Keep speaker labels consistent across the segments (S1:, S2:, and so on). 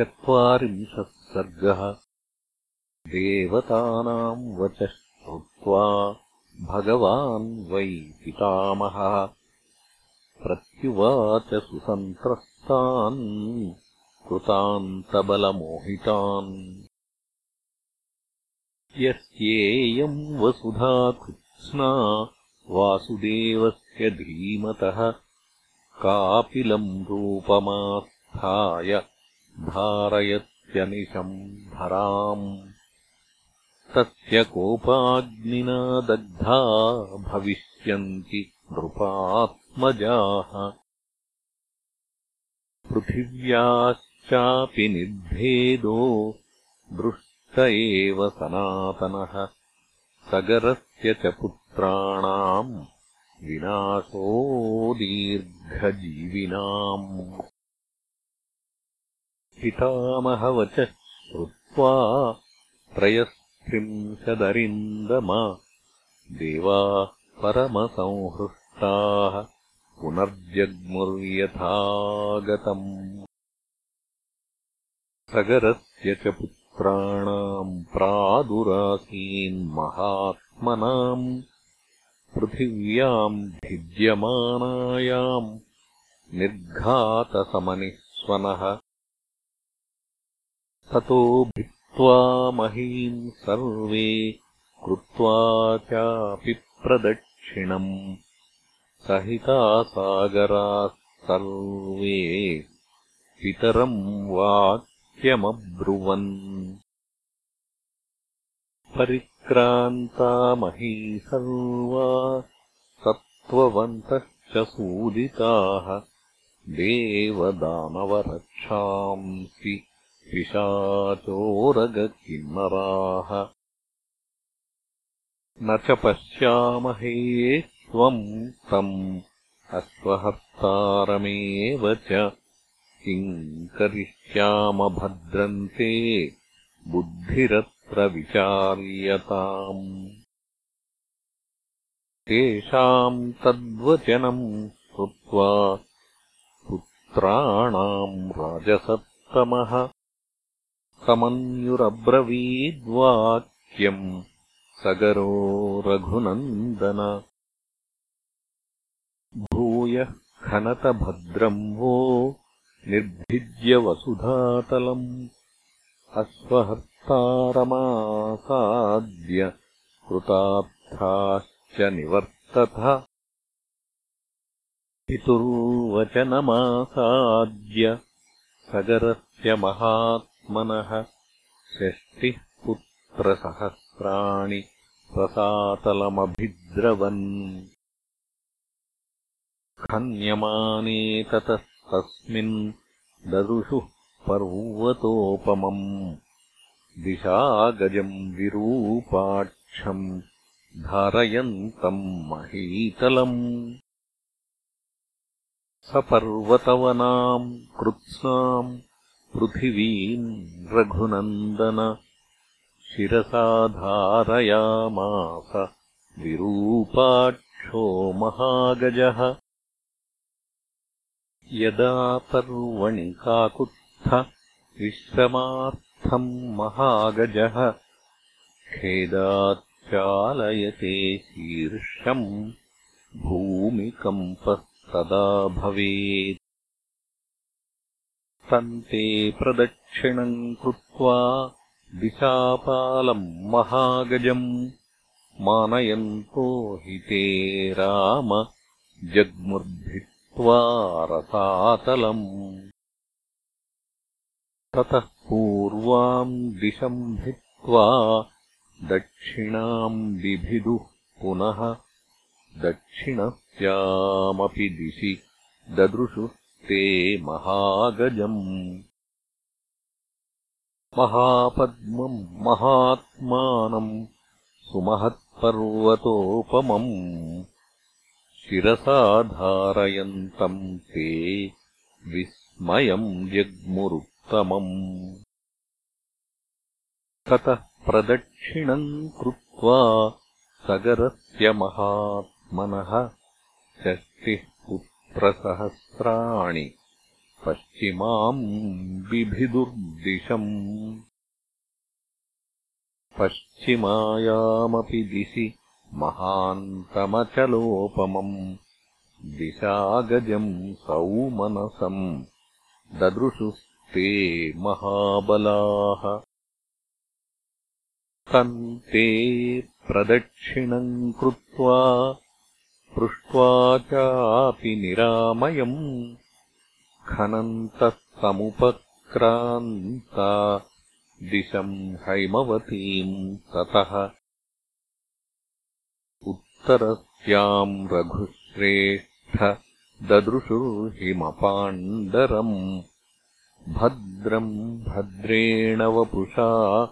S1: चत्वारिंशः सर्गः देवतानाम् वचः श्रुत्वा भगवान् वै पितामहः। प्रत्युवाच सुसन्त्रस्तान् कृतान्तबलमोहितान्। यस्येयम् वसुधा कृत्स्ना वासुदेवस्य धीमतः कापिलम् रूपमास्थाय धारयत्यनिशम् धराम्। तस्य कोपाग्निना दग्धा भविष्यन्ति नृपात्मजाः। पृथिव्याश्चापि निर्भेदो दृष्ट एव सनातनः। सगरस्य च पुत्राणाम् विनाशो दीर्घजीविनाम् पितामहवचः श्रुत्वा त्रयस्त्रिंशदरिन्दम देवाः परमसंहृष्टाः पुनर्जग्मुर्यथागतम्। सगरस्य च पुत्राणाम् प्रादुरासीन्महात्मनाम् पृथिव्याम् भिद्यमानायाम् निर्घातसमनिःस्वनः ततो भित्त्वा महीम् सर्वे कृत्वा चापि प्रदक्षिणम्। सहितासागराः सर्वे पितरम् वाक्यमब्रुवन्। परिक्रान्ता मही सर्वा सत्त्ववन्तश्च सूदिताः देवदानवरक्षांसि पिशाचोरगकिन्नराः न च पश्यामहे त्वम् तम् अश्वहर्तारमेव च। किम् करिष्यामभद्रन्ते बुद्धिरत्र विचार्यताम्। तेषाम् तद्वचनम् श्रुत्वा पुत्राणाम् राजसत् मः समन्युरब्रवीद्वाक्यम् सगरो रघुनन्दन भूयः खनतभद्रम् वो निर्भिज्यवसुधातलम् अश्वहर्तारमासाद्य कृतार्थाश्च निवर्तथ पितुर्वचनमासाद्य सगरस्य महात्मनः षष्टिः पुत्रसहस्राणि रसातलमभिद्रवन्। खन्यमाने ततस्तस्मिन् ददृशुः पर्वतोपमम्। दिशागजम् विरूपाक्षम् धारयन्तम् महीतलम्। सपर्वतवनाम् कृत्स्नाम् पृथिवीम् रघुनन्दन शिरसा धारयामास विरूपाक्षो महागजः। यदा पर्वणि काकुत्थ विश्रमार्थम् महागजः खेदाच्चालयते शीर्षम् भूमिकम्पः तदा भवेत् तन्ते प्रदक्षिणम् कृत्वा दिशापालम् महागजम् मानयन्तो हि ते राम जग्मुर्भित्त्वा रसातलम्। ततः पूर्वाम् दिशम् भित्त्वा दक्षिणाम् बिभिदुः पुनः दक्षिणस्यामपि दिशि ददृशुस्ते महागजम्। महापद्मम् महात्मानम् सुमहत्पर्वतोपमम्। शिरसा धारयन्तम् ते विस्मयम् जग्मुरुत्तमम् ततः प्रदक्षिणम् कृत्वा सगरस्य महात्मनः षष्टिः पुत्रसहस्राणि पश्चिमाम् बिभिदुर्दिशम्। पश्चिमायामपि दिशि महान्तमचलोपमम्। दिशागजम् सौमनसम्। ददृशुस्ते महाबलाः। तम् ते प्रदक्षिणम् कृत्वा पृष्ट्वा चापि निरामयम् खनन्तः समुपक्रान्ता दिशम् हैमवतीम् ततः। उत्तरस्याम् रघुश्रेष्ठ ददृशुर्हिमपाण्डरम् भद्रम् भद्रेण वपुषा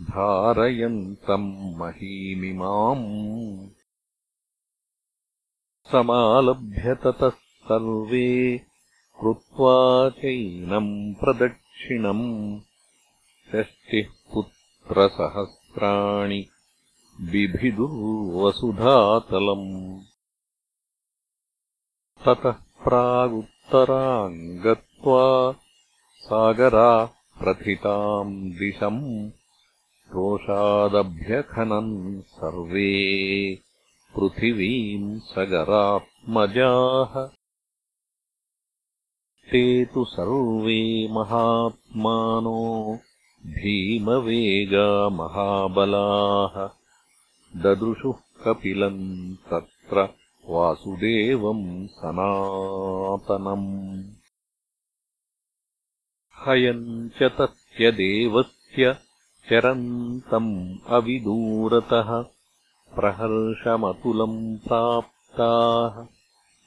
S1: धारयन्तम् महीमिमाम् समालभ्य ततः सर्वे कृत्वा चैनम् प्रदक्षिणम् षष्टिः पुत्रसहस्राणि बिभिदुर्वसुधातलम्। ततः प्रागुत्तराम् गत्वा सागरा प्रथिताम् दिशम् रोषादभ्यखनन् सर्वे पृथिवीम् सगरात्मजाः। ते तु सर्वे महात्मानो भीमवेगा महाबलाः। ददृशुः कपिलम् तत्र वासुदेवम् सनातनम्। हयम् च तस्य देवस्य चरन्तम् अविदूरतः प्रहर्षमतुलम् प्राप्ताः।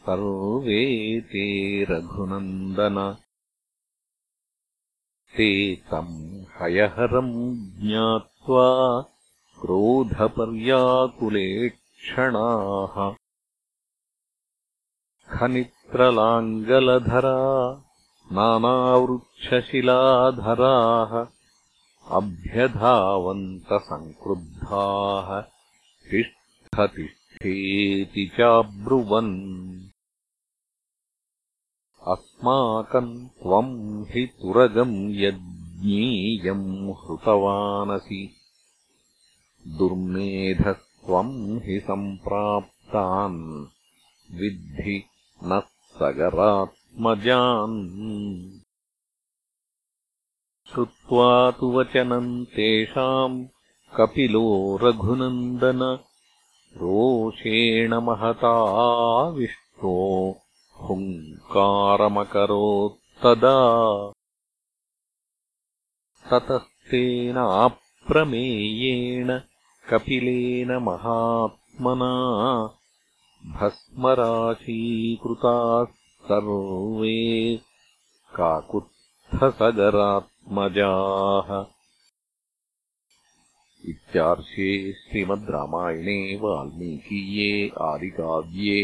S1: सर्वे ते रघुनन्दन। ते तम् हयहरम् ज्ञात्वा क्रोधपर्याकुलेक्षणाः खनित्रलाङ्गलधरा नानावृक्षशिलाधराः अभ्यधावन्तसङ्क्रुद्धाः तिष्ठतिष्ठेति चाब्रुवन्। अस्माकम् त्वम् हि तुरगम् यज्ञेयम् हृतवानसि। दुर्मेधस्त्वम् हि सम्प्राप्तान्। विद्धि नः सगरात्मजान्। श्रुत्वा तु वचनम् तेषाम् कपिलो रघुनन्दन। रोषेण महताविष्टो हुङ्कारमकरोत्तदा। ततस्तेन अप्रमेयेण कपिलेन महात्मना। भस्मराशीकृताः सर्वे। काकुत्थसगरात्मजाः इत्यार्षे श्रीमद् रामायणे वाल्मीकीये आदिकाव्ये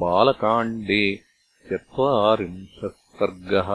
S1: बालकाण्डे चत्वारिंशः सर्गः